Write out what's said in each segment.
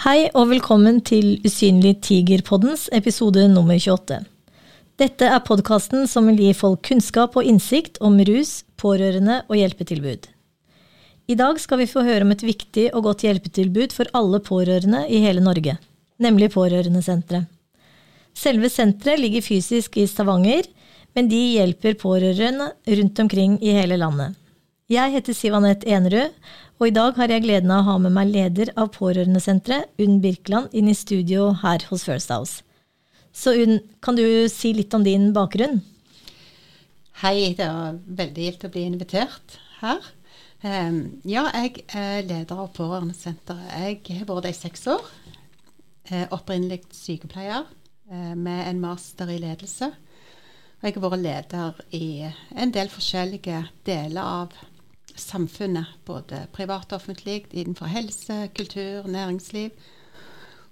Hei og velkommen til Usynlig tiger-poddens episode nummer 28. Dette er podkasten som vil gi folk kunnskap og innsikt om rus, pårørende og hjelpetilbud. I dag skal vi få høre om et viktig og godt hjelpetilbud for alle pårørende i hele Norge, nemlig Pårørendesenteret. Selve senteret ligger fysisk i Stavanger, men de hjelper pårørende rundt omkring i hele landet. Jeg heter Siv Anette Enerød, og i dag har jeg gleden av å ha med meg leder av Pårørendesenteret, Unn Birkeland, inn i studio her hos First House. Så Unn, kan du si litt om din bakgrunn? Hei, det var veldig gildt å bli invitert her. Um, ja, jeg er leder av Pårørendesenteret. Jeg har vært det i seks år. Opprinnelig sykepleier uh, med en master i ledelse. Og jeg har vært leder i en del forskjellige deler av samfunnet, både privat og offentlig, innenfor helse, kultur, næringsliv.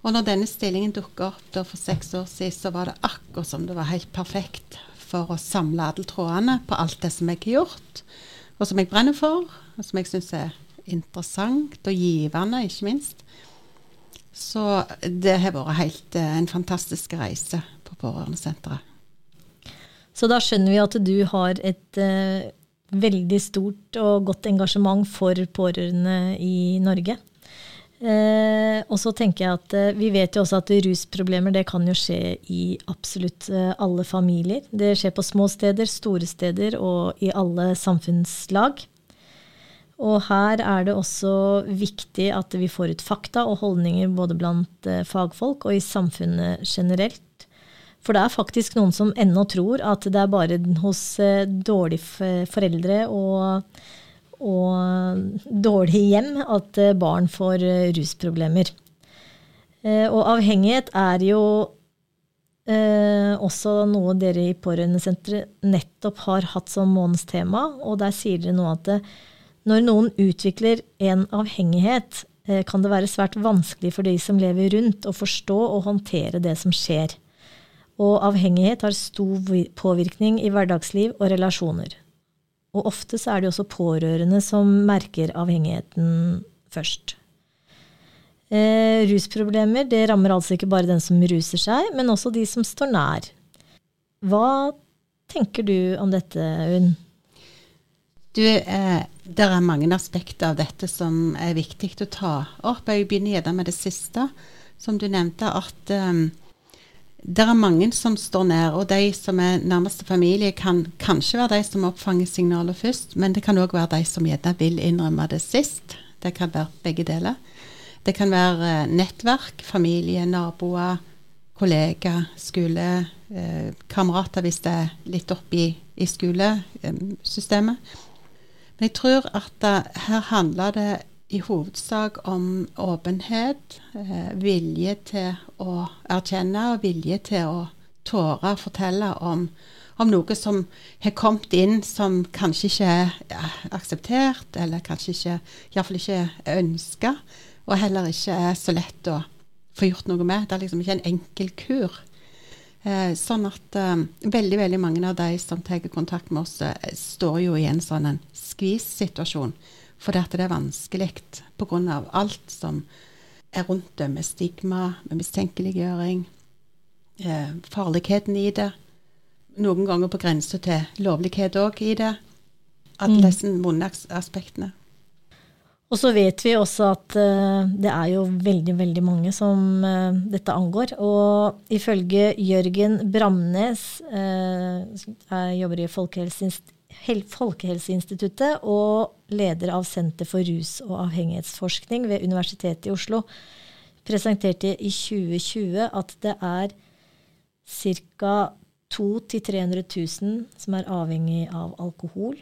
Og når denne stillingen dukka opp da for seks år siden, så var det akkurat som det var helt perfekt for å samle alle trådene på alt det som jeg har gjort, og som jeg brenner for, og som jeg syns er interessant og givende, ikke minst. Så det har vært helt, eh, en fantastisk reise på Pårørendesenteret. Så da skjønner vi at du har et uh, veldig stort og godt engasjement for pårørende i Norge. Eh, og så tenker jeg at eh, Vi vet jo også at rusproblemer det kan jo skje i absolutt eh, alle familier. Det skjer på små steder, store steder og i alle samfunnslag. Og her er det også viktig at vi får ut fakta og holdninger både blant eh, fagfolk og i samfunnet generelt. For det er faktisk noen som ennå tror at det er bare hos eh, dårlige foreldre og, og dårlige hjem at eh, barn får eh, rusproblemer. Og avhengighet er jo eh, også noe dere i Pårørendesenteret nettopp har hatt som månedstema. Og der sier dere nå at når noen utvikler en avhengighet, eh, kan det være svært vanskelig for de som lever rundt, å forstå og håndtere det som skjer og avhengighet har stor påvirkning i hverdagsliv og relasjoner. Og ofte så er det også pårørende som merker avhengigheten først. Eh, rusproblemer det rammer altså ikke bare den som ruser seg, men også de som står nær. Hva tenker du om dette, Unn? Du, eh, Det er mange aspekter av dette som er viktig å ta opp. Jeg begynner gjerne med det siste, som du nevnte. at eh, det er mange som står nær, og de som er nærmeste familie, kan kanskje være de som oppfanger signaler først, men det kan òg være de som gjerne vil innrømme det sist. Det kan være begge deler. Det kan være eh, nettverk, familie, naboer, kollegaer, skole, eh, kamerater hvis det er litt oppi i skolesystemet. Men jeg tror at det, her handler det i hovedsak om åpenhet, eh, vilje til å erkjenne og vilje til å tåre å fortelle om, om, noe som har kommet inn som kanskje ikke er akseptert, eller kanskje ikke, iallfall ikke er ønska, og heller ikke er så lett å få gjort noe med. Det er liksom ikke en enkel kur. Eh, sånn at eh, veldig veldig mange av de som tar kontakt med oss, eh, står jo i en sånn skvis-situasjon fordi at det er vanskelig pga. alt som er rundt det, med stigma, med mistenkeliggjøring, eh, farligheten i det. Noen ganger på grensa til lovlighet òg i det. Alle mm. disse vonde aspektene. Og så vet vi også at uh, det er jo veldig, veldig mange som uh, dette angår. Og ifølge Jørgen Bramnes, uh, jobber i Folkehelseinstituttet og leder av Senter for rus- og avhengighetsforskning ved Universitetet i Oslo, presenterte i 2020 at det er ca. 200 000-300 000 som er avhengig av alkohol.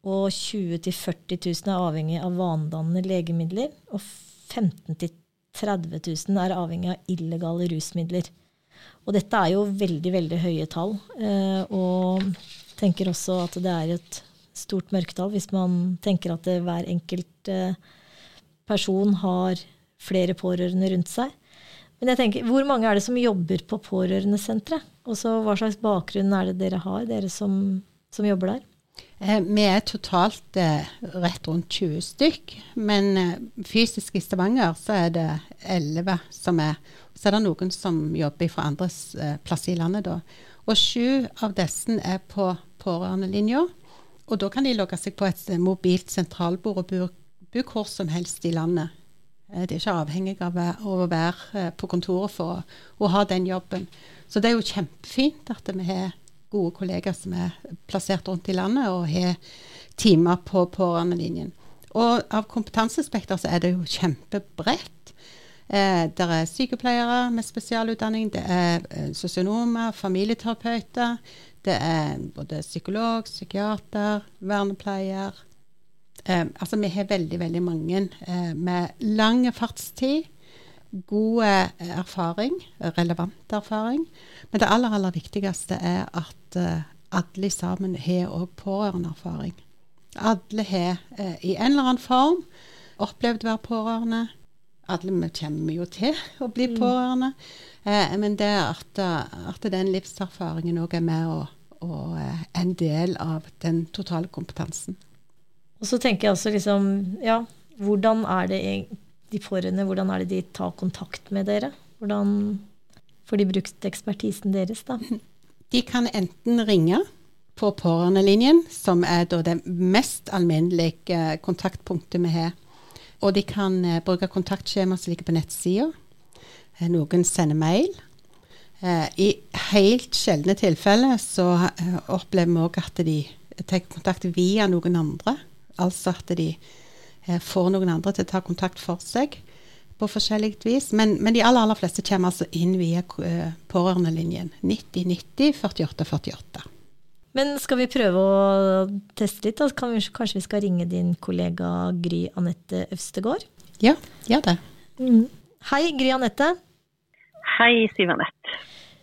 Og 20 000-40 000 er avhengig av vanedannende legemidler. Og 15 000-30 000 er avhengig av illegale rusmidler. Og dette er jo veldig, veldig høye tall. Eh, og tenker også at det er et stort mørketall hvis man tenker at hver enkelt eh, person har flere pårørende rundt seg. Men jeg tenker, hvor mange er det som jobber på pårørendesenteret? Og så hva slags bakgrunn er det dere har, dere som, som jobber der? Eh, vi er totalt eh, rett rundt 20 stykk. Men fysisk i Stavanger så er det 11 som er. Så er det noen som jobber fra andre eh, plasser i landet, da. Og sju av disse er på pårørendelinja. Og da kan de logge seg på et eh, mobilt sentralbord og bo, hvor som helst i landet. Eh, de er ikke avhengig av å være på kontoret for å, ha den jobben. Så det er jo kjempefint at vi har gode kollegaer som er plassert rundt i landet, og har timer på pårørendelinjen. Og av kompetansespekter så er det jo kjempebredt. Eh, det er sykepleiere med spesialutdanning, det er eh, sosionomer, familieterapeuter. Det er både psykolog, psykiater, vernepleier. Eh, altså vi har veldig, veldig mange eh, med lang fartstid god eh, erfaring, relevant erfaring. Men det aller, aller viktigste er at eh, alle sammen har òg pårørendeerfaring. Alle har uh, i en eller annen form opplevd å være pårørende. Alle vi kommer jo til å bli mm. pårørende. Eh, men det at, at den livserfaringen òg er med og, og en del av den totale kompetansen. Og så tenker jeg også liksom, ja, hvordan er det de pårørende, hvordan er det de tar kontakt med dere? Hvordan får de brukt ekspertisen deres, da? De kan enten ringe på pårørendelinjen, som er det mest alminnelige kontaktpunktet vi har. Og de kan uh, bruke kontaktskjema som ligger på nettsida. Uh, noen sender mail. Uh, I helt sjeldne tilfeller så opplever vi òg at de tar kontakt via noen andre. Altså at de Eh, får noen andre til å ta kontakt for seg på forskjellig vis. Men, men de aller, aller fleste kommer altså inn via pårørendelinjen 90 90 48 48. Men skal vi prøve å teste litt? Da? Vi, kanskje vi skal ringe din kollega Gry Anette Øvstegård? Ja, gjør det. Mm. Hei, Gry Anette. Hei, Siv Anette.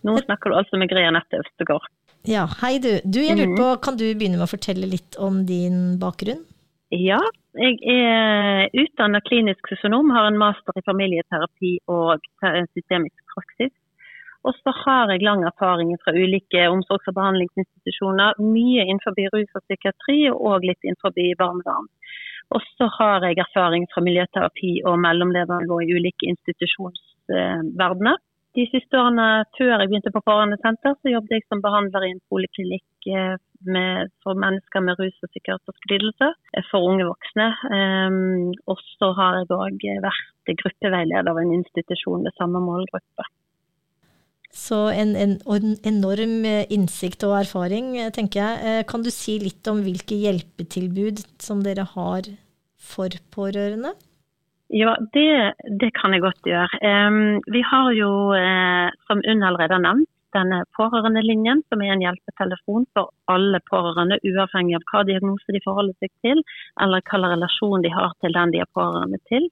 Nå snakker du altså med Gry Anette Øvstegård. Ja, hei du. Du, jeg lurer mhm. på, Kan du begynne med å fortelle litt om din bakgrunn? Ja, jeg er utdannet klinisk sosionom, har en master i familieterapi og systemisk praksis. Og så har jeg lang erfaring fra ulike omsorgs- og behandlingsinstitusjoner. Mye innenfor rus og psykiatri, og litt innenfor barnevern. Og så har jeg erfaring fra miljøterapi og mellomledernivå i ulike institusjonsverdener. De siste årene før jeg begynte på Pårørendesenter, så jobbet jeg som behandler i en poliklinikk eh, for mennesker med rus- og psykiatriske lidelser eh, for unge voksne. Um, og så har jeg òg vært gruppeveileder av en institusjon med samme målgruppe. Så en, en, enorm innsikt og erfaring, tenker jeg. Kan du si litt om hvilke hjelpetilbud som dere har for pårørende? Ja, det, det, kan jeg godt gjøre. Um, vi har jo, uh, som Unn allerede har nevnt, denne pårørendelinjen, som er en hjelpetelefon for alle pårørende, uavhengig av hva diagnose de forholder seg til, eller hva relasjon de har til den de er pårørende til.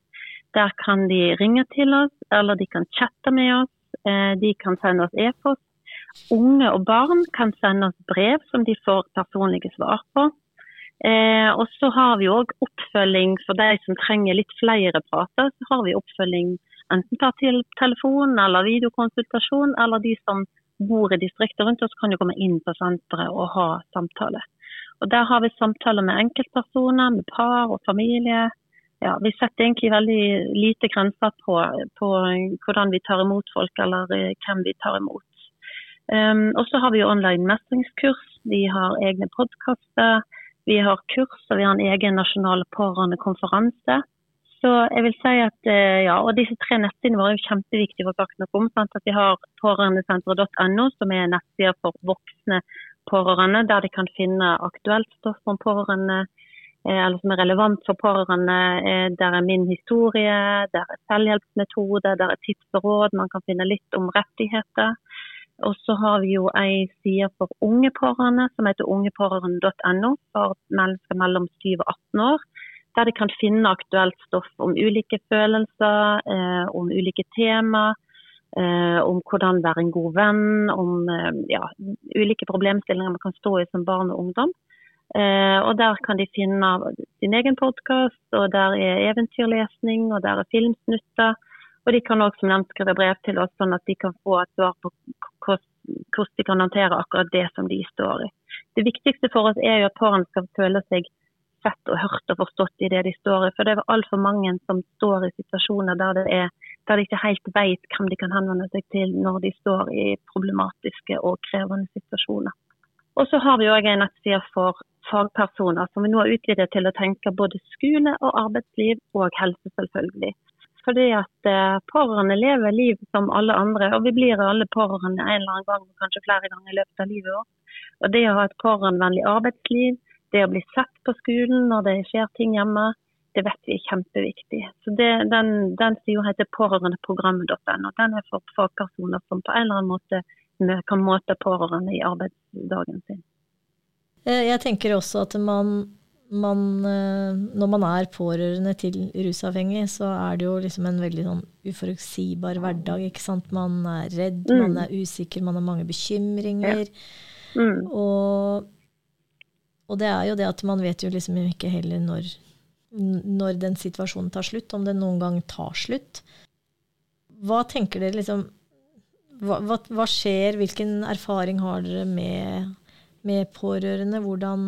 Der kan de ringe til oss, eller de kan chatte med oss, de kan sende oss e-post. Unge og barn kan sende oss brev som de får personlige svar på. Eh, og så har vi òg oppfølging for de som trenger litt flere prater. Så har vi oppfølging enten per telefon eller videokonsultasjon, eller de som bor i distriktet rundt oss kan jo komme inn på senteret og ha samtale. Og Der har vi samtaler med enkeltpersoner, med par og familie. Ja, vi setter egentlig veldig lite grenser på, på hvordan vi tar imot folk, eller eh, hvem vi tar imot. Um, og så har vi online mestringskurs, vi har egne podkaster. Vi har kurs og vi har en egen nasjonal pårørendekonferanse. Så jeg vil si at eh, ja, og Disse tre nettsidene våre er jo kjempeviktige for sagt noe om. Sant? At Vi har pårørendesenteret.no, som er nettsida for voksne pårørende, der de kan finne aktuelt stoff om pårørende, eller som er relevant for pårørende. Eh, der er min historie, der er selvhjelpsmetode, der er tips og råd. Man kan finne litt om rettigheter. Og så har vi jo ei side for unge pårørende som heter ungepårørende.no for mennesker mellom 7 og 18 år. Der de kan finne aktuelt stoff om ulike følelser, eh, om ulike tema. Eh, om hvordan være en god venn, om eh, ja, ulike problemstillinger man kan stå i som barn og ungdom. Eh, og Der kan de finne sin egen podkast, og der er eventyrlesning, og der er filmsnutter. Og de kan også som nevnt skrive brev til oss, sånn at de kan få et svar på hvordan de kan håndtere akkurat det som de står i. Det viktigste for oss er jo at pårørende skal føle seg sett og hørt og forstått i det de står i. For det er altfor mange som står i situasjoner der, er, der de ikke helt vet hvem de kan henvende seg til når de står i problematiske og krevende situasjoner. Og så har vi òg en nettside for fagpersoner som vi nå har utvidet til å tenke både skole og arbeidsliv og helse, selvfølgelig. Fordi at eh, pårørende lever liv som alle andre, og vi blir alle pårørende en eller annen gang, kanskje flere ganger i løpet av livet vårt. Og det å ha et pårørendevennlig arbeidsliv, det å bli sett på skolen når det skjer ting hjemme, det vet vi er kjempeviktig. Så det, Den, den sida heter pårørendeprogrammet.no. Den er for fagpersoner som på en eller annen måte kan møte pårørende i arbeidsdagen sin. Eh, jeg tenker også at man, man, eh, Når man er pårørende til rusavhengig, så er det jo liksom en veldig sånn uforutsigbar hverdag. ikke sant? Man er redd, mm. man er usikker, man har mange bekymringer. Ja. Mm. Og, og, det er jo det at man vet jo liksom ikke heller når, når den situasjonen tar slutt, om den noen gang tar slutt. Hva tenker dere liksom hva, hva, skjer? Hvilken erfaring har dere med med pårørende? Hvordan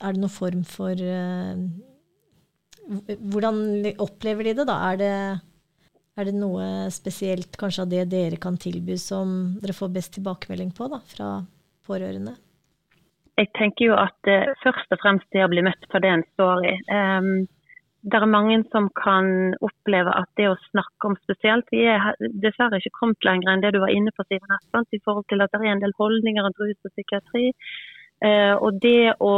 Er det noen form for uh, Hvordan opplever de det, da? Er det, er det, noe spesielt kanskje av det dere kan tilby som dere får best tilbakemelding på da, fra pårørende? Jeg tenker jo at uh, først og fremst det å bli møtt på det en står i. Um, det er mange som kan oppleve at det å snakke om spesielt Vi er dessverre ikke kommet lenger enn det du var inne på, Siven Espen, i forhold til at det er en del holdninger rundt rus og psykiatri. Eh, og det å,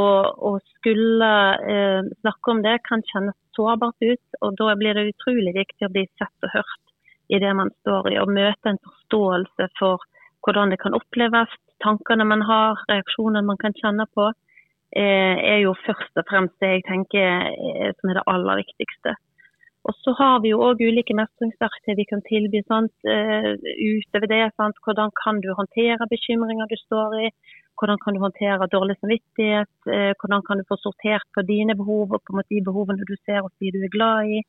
å skulle eh, snakke om det kan kjennes sårbart ut. og Da blir det utrolig viktig å bli sett og hørt i det man står i, og møte en forståelse for hvordan det kan oppleves, tankene man har, reaksjonene man kan kjenne på. Eh, er jo først og fremst det jeg tenker eh, som er det aller viktigste. Og så har vi jo òg ulike mestringsverktøy vi kan tilby sant? Uh, utover det. Sant? Hvordan kan du håndtere bekymringer du står i? Hvordan kan du håndtere dårlig samvittighet? Uh, hvordan kan du få sortert på dine behov og på de behovene du ser hos de du er glad i?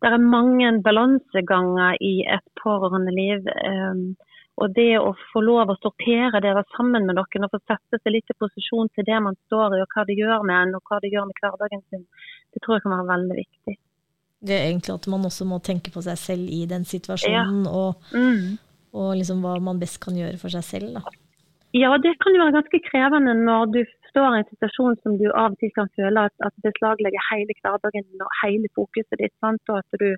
Det er mange balanseganger i et pårørendeliv. Um, og det å få lov å sortere dere sammen med noen og få sette seg litt i posisjon til det man står i, og hva det gjør med en, og hva det gjør med hverdagen sin, det tror jeg kan være veldig viktig. Det er egentlig at man også må tenke på seg selv i den situasjonen, ja. og, mm. og liksom hva man best kan gjøre for seg selv. Da. Ja, det kan jo være ganske krevende når du står i en situasjon som du av og til kan føle at, at beslaglegger hele hverdagen og hele fokuset ditt. Sant? Og at du,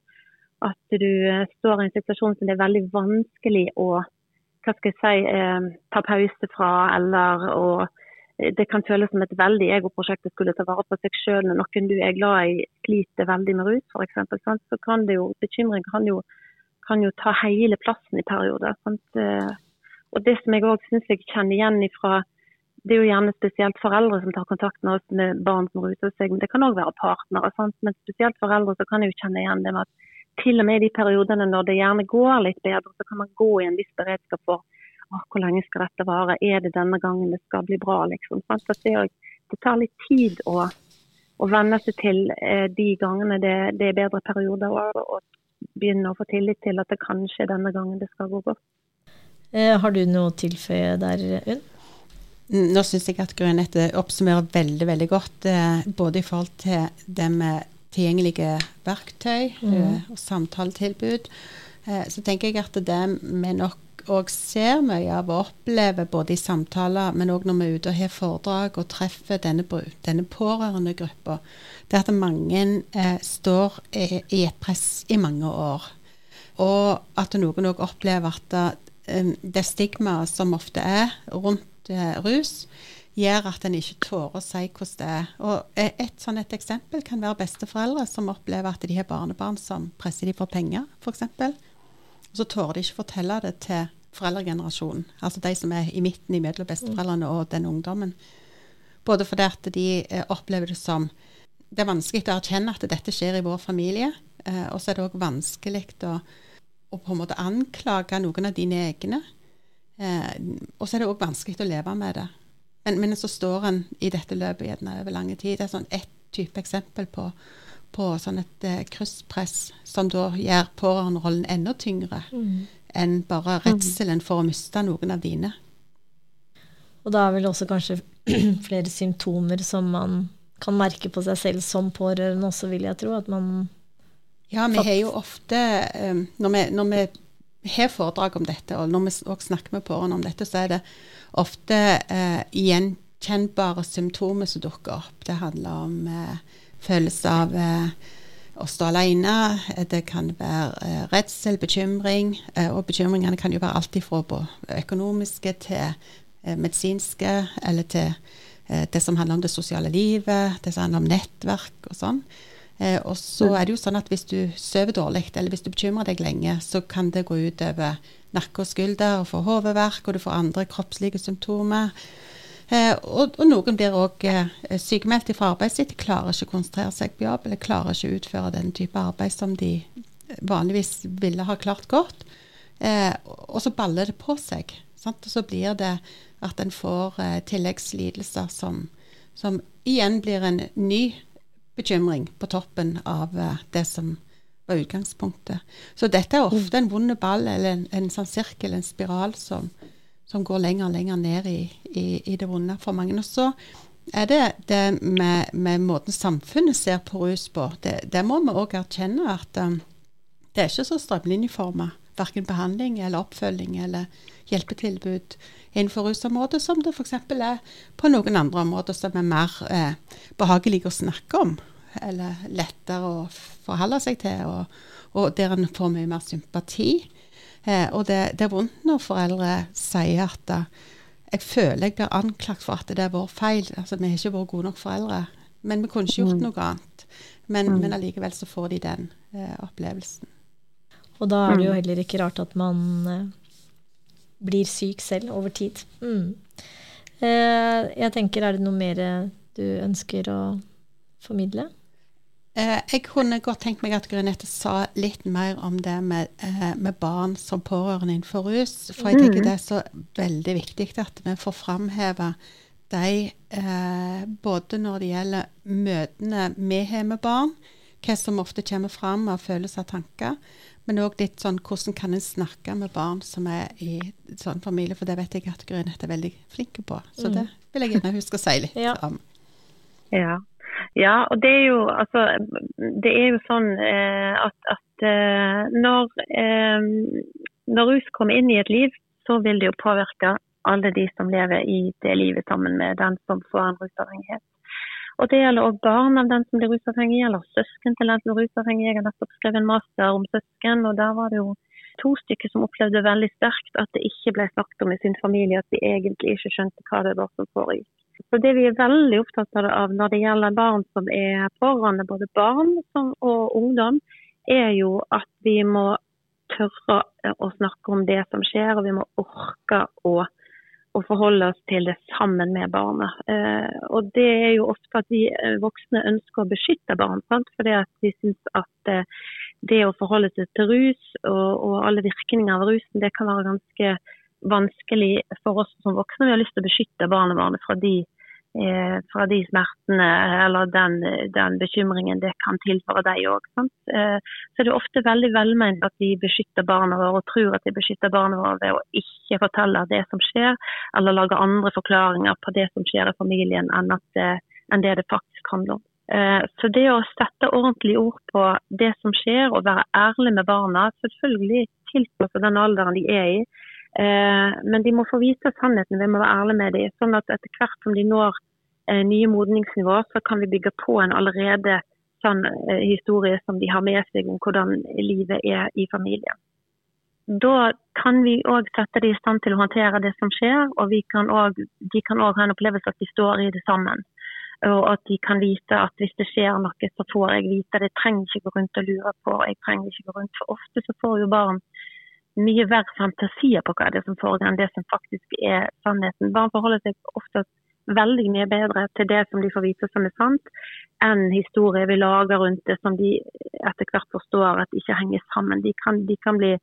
at du står i en situasjon som det er veldig vanskelig å hva skal jeg si, eh, ta pause fra, eller å det kan føles som et veldig egoprosjekt å skulle ta vare på seg sjøl når noen du er glad i sliter veldig med rus f.eks. Så kan det jo, bekymring kan jo, kan jo ta hele plassen i perioder. Sant? Eh, og Det som jeg òg syns jeg kjenner igjen ifra det er jo gjerne spesielt foreldre som tar kontakt med oss med barn som ruser seg, men det kan òg være partnere. Sant? Men spesielt foreldre så kan jeg jo kjenne igjen det med at til og med i de periodene når det gjerne går litt bedre, så kan man gå i en viss beredskap for hvor lenge skal dette vare, er det denne gangen det skal bli bra, liksom. Det, det, tar litt tid å, å venne seg til eh, de gangene det, det, er bedre perioder, og, og begynne å få tillit til at det kanskje er denne gangen det skal gå godt. Eh, har du noe å tilføye der, Unn? Nå syns jeg at Grønette oppsummerer veldig veldig godt, eh, både i forhold til det med tilgjengelige verktøy mm. Og samtaletilbud. Eh, så tenker jeg at det vi nok òg ser mye av og opplever både i samtaler, men òg når vi er ute og har foredrag og treffer denne, denne pårørendegruppa, det er at mange eh, står i, i, et press i mange år. Og at noen òg opplever at det, eh, det stigmaet som ofte er rundt eh, rus, gjør at en ikke tårer å si hvordan det er. Og Et sånn et eksempel kan være besteforeldre som opplever at de har barnebarn som presser de for penger, f.eks. Og så tårer de ikke fortelle det til foreldregenerasjonen, altså de som er i midten mellom besteforeldrene og den ungdommen. Både fordi at de eh, opplever det som Det er vanskelig å erkjenne at dette skjer i vår familie. Eh, og så er det òg vanskelig å, å, på en måte anklage noen av dine egne. Eh, og så er det òg vanskelig å leve med det. Men, men, så står en i dette løpet gjerne over lang tid. Det er sånn ett type eksempel på, på sånn et eh, krysspress som da gjør pårørenderollen enda tyngre mm. enn bare redselen for å miste noen av dine. Og da er vel også kanskje flere symptomer som man kan merke på seg selv som pårørende også, vil jeg tro. At man Ja, vi har jo ofte um, når, vi, når vi, har foredrag om dette, og når vi også snakker med pårørende om dette, så er det ofte eh, gjenkjennbare symptomer som dukker opp. Det handler om eh, følelse av eh, å stå alene. Det kan være redsel, bekymring. og bekymringene kan jo være alt fra økonomiske til medisinske, eller til Eh, det som handler om det sosiale livet, det som handler om nettverk og sånn. Eh, og så er det jo sånn at hvis du sover dårlig, eller hvis du bekymrer deg lenge, så kan det gå ut over nakke og skulder, og får hodeverk, og du får andre kroppslige symptomer. Eh, og, og, noen blir òg eh, sykemeldt fra arbeidet sitt. Klarer ikke å konsentrere seg på jobb, eller klarer ikke å utføre den type arbeid som de vanligvis ville ha klart godt. Eh, og så baller det på seg. Sant? Og så blir det at en får eh, tilleggslidelser som, som, igjen blir en ny bekymring på toppen av eh, det som var utgangspunktet. Så dette er ofte en vond ball, eller en, en sånn sirkel, en spiral, som, som, går lenger og lenger ned i, i, i det vonde for mange. Og så er det det med, med måten samfunnet ser på rus på. Det, det må vi òg erkjenne at um, det er ikke så strømlinjeforma. Verken behandling eller oppfølging eller hjelpetilbud innenfor rusområdet, som det f.eks. er på noen andre områder som er mer eh, behagelige å snakke om, eller lettere å forholde seg til, og, og der en får mye mer sympati. Eh, og det, det, er vondt når foreldre sier at da, jeg føler jeg blir anklagt for at det er vår feil. Altså, Vi har ikke vært gode nok foreldre. Men vi kunne ikke gjort mm. noe annet. Men, mm. men allikevel så får de den eh, opplevelsen. Og da er det jo mm. heller ikke rart at man eh, blir syk selv over tid. Mm. Eh, jeg tenker, er det noe mer du ønsker å formidle? Eh, jeg kunne godt tenkt meg at Grunette sa litt mer om det med, eh, med barn som pårørende innenfor rus. For jeg tenker mm. det er så veldig viktig at vi får framheve de eh, både når det gjelder møtene vi har med barn, hva som ofte kommer fram av følelser og tanker, men òg litt sånn hvordan kan en snakke med barn som er i sånn familie, for det vet jeg at Grønhet er veldig flink på. Så mm. det vil jeg gjerne huske å si litt ja. om. Ja. ja. og det er jo altså Det er jo sånn eh, at, at eh, når, eh, når rus kommer inn i et liv, så vil det jo påvirke alle de som lever i det livet sammen med den som får en rusavhengighet. Og Det gjelder også barn av den som blir rusavhengig, eller søsken til den som blir rusavhengig. Jeg har nettopp skrevet en master om søsken, og der var det jo to stykker som opplevde veldig sterkt at det ikke ble snakket om i sin familie, at de egentlig ikke skjønte hva det var som foregikk. Så Det vi er veldig opptatt av når det gjelder barn som er pårørende, både barn og ungdom, er jo at vi må tørre å snakke om det som skjer, og vi må orke å å forholde oss til det sammen med barnet. Eh, og Det er jo ofte at vi eh, voksne ønsker å beskytte barn. Sant? Fordi vi syns at eh, det å forholde seg til rus og, og, alle virkninger av rusen, det kan være ganske vanskelig for oss som voksne. Vi har lyst til å beskytte barna våre fra de fra de smertene eller den, den, bekymringen det kan tilføre deg òg. Eh, så det er ofte veldig velment at de beskytter barna våre og tror at de beskytter barna våre ved å ikke fortelle det som skjer, eller lage andre forklaringer på det som skjer i familien enn, det, enn det det faktisk handler om. Eh, så det å sette ordentlig ord på det som skjer, og være ærlig med barna, selvfølgelig tilpasset den alderen de er i, Eh, men de må få vise sannheten, vi må være ærlige med dem. Sånn at etter hvert som de når eh, nye modningsnivåer, så kan vi bygge på en allerede sånn eh, historie som de har med seg om hvordan livet er i familien. Da kan vi òg sette dem i stand til å håndtere det som skjer, og kan også, de kan òg ha en opplevelse at de står i det sammen. Og at de kan vite at hvis det skjer noe, så får jeg vite det. Jeg trenger ikke gå rundt og lure på. jeg trenger ikke gå rundt, For ofte så får jo barn mye verre fantasier på hva det er som foregår, enn det som faktisk er sannheten. Barn forholder seg ofte veldig mye bedre til det som de får vite som er sant, enn historier vi lager rundt det som de etter hvert forstår at ikke henger sammen. De kan, de kan bli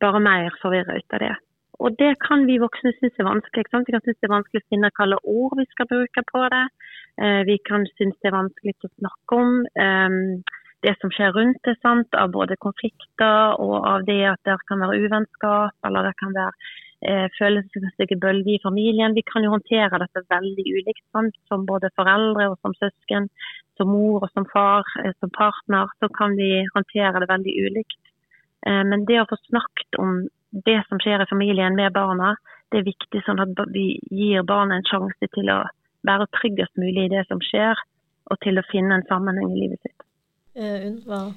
bare mer forvirra ut av det. og det kan vi voksne synes er vanskelig. Vi kan synes det er vanskelig å finne hvilke ord vi skal bruke på det. Eh, vi kan synes det er vanskelig å snakke om um, det som skjer rundt det, sant? av både konflikter og av det at det kan være uvennskap, eller det kan være eh, følelsesmessige bølger i familien. Vi kan jo håndtere dette veldig ulikt, sant? som både foreldre og som søsken. Som mor og som far, eh, som partner, så kan vi håndtere det veldig ulikt. Eh, men det å få snakket om det som skjer i familien med barna, det er viktig sånn at vi gir barna en sjanse til å være tryggest mulig i det som skjer, og til å finne en sammenheng i livet sitt. Uh,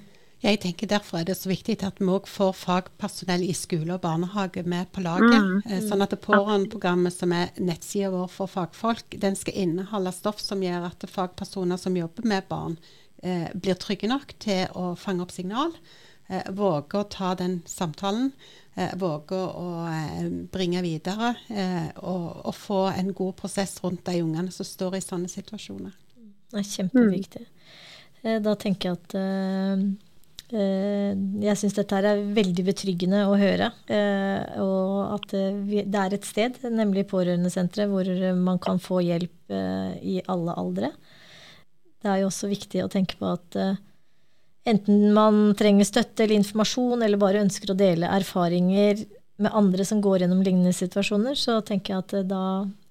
Jeg tenker Derfor er det så viktig at vi òg får fagpersonell i skole og barnehage med på laget. Mm, eh, mm, sånn at det Pårørendeprogrammet, som er nettsida vår for fagfolk, den skal inneholde stoff som gjør at fagpersoner som jobber med barn, eh, blir trygge nok til å fange opp signal. Eh, våge å ta den samtalen. Eh, våge å eh, bringe videre og, og, få en god prosess rundt de ungene som står i sånne situasjoner. Det er kjempeviktig. Mm. Da tenker jeg at jeg syns dette her er veldig betryggende å høre. Og at det er et sted, nemlig Pårørendesenteret, hvor man kan få hjelp i alle aldre. Det er jo også viktig å tenke på at enten man trenger støtte eller informasjon, eller bare ønsker å dele erfaringer med andre som går gjennom lignende situasjoner, så tenker jeg at eh, da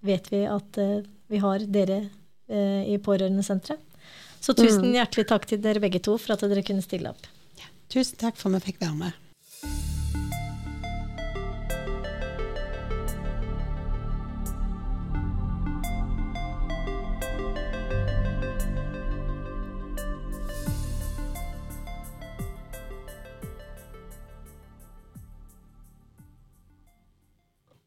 vet vi at eh, vi har dere eh, i Pårørendesenteret. Så tusen mm. hjertelig takk til dere begge to for at dere kunne stille opp. Tusen takk for at vi fikk være med.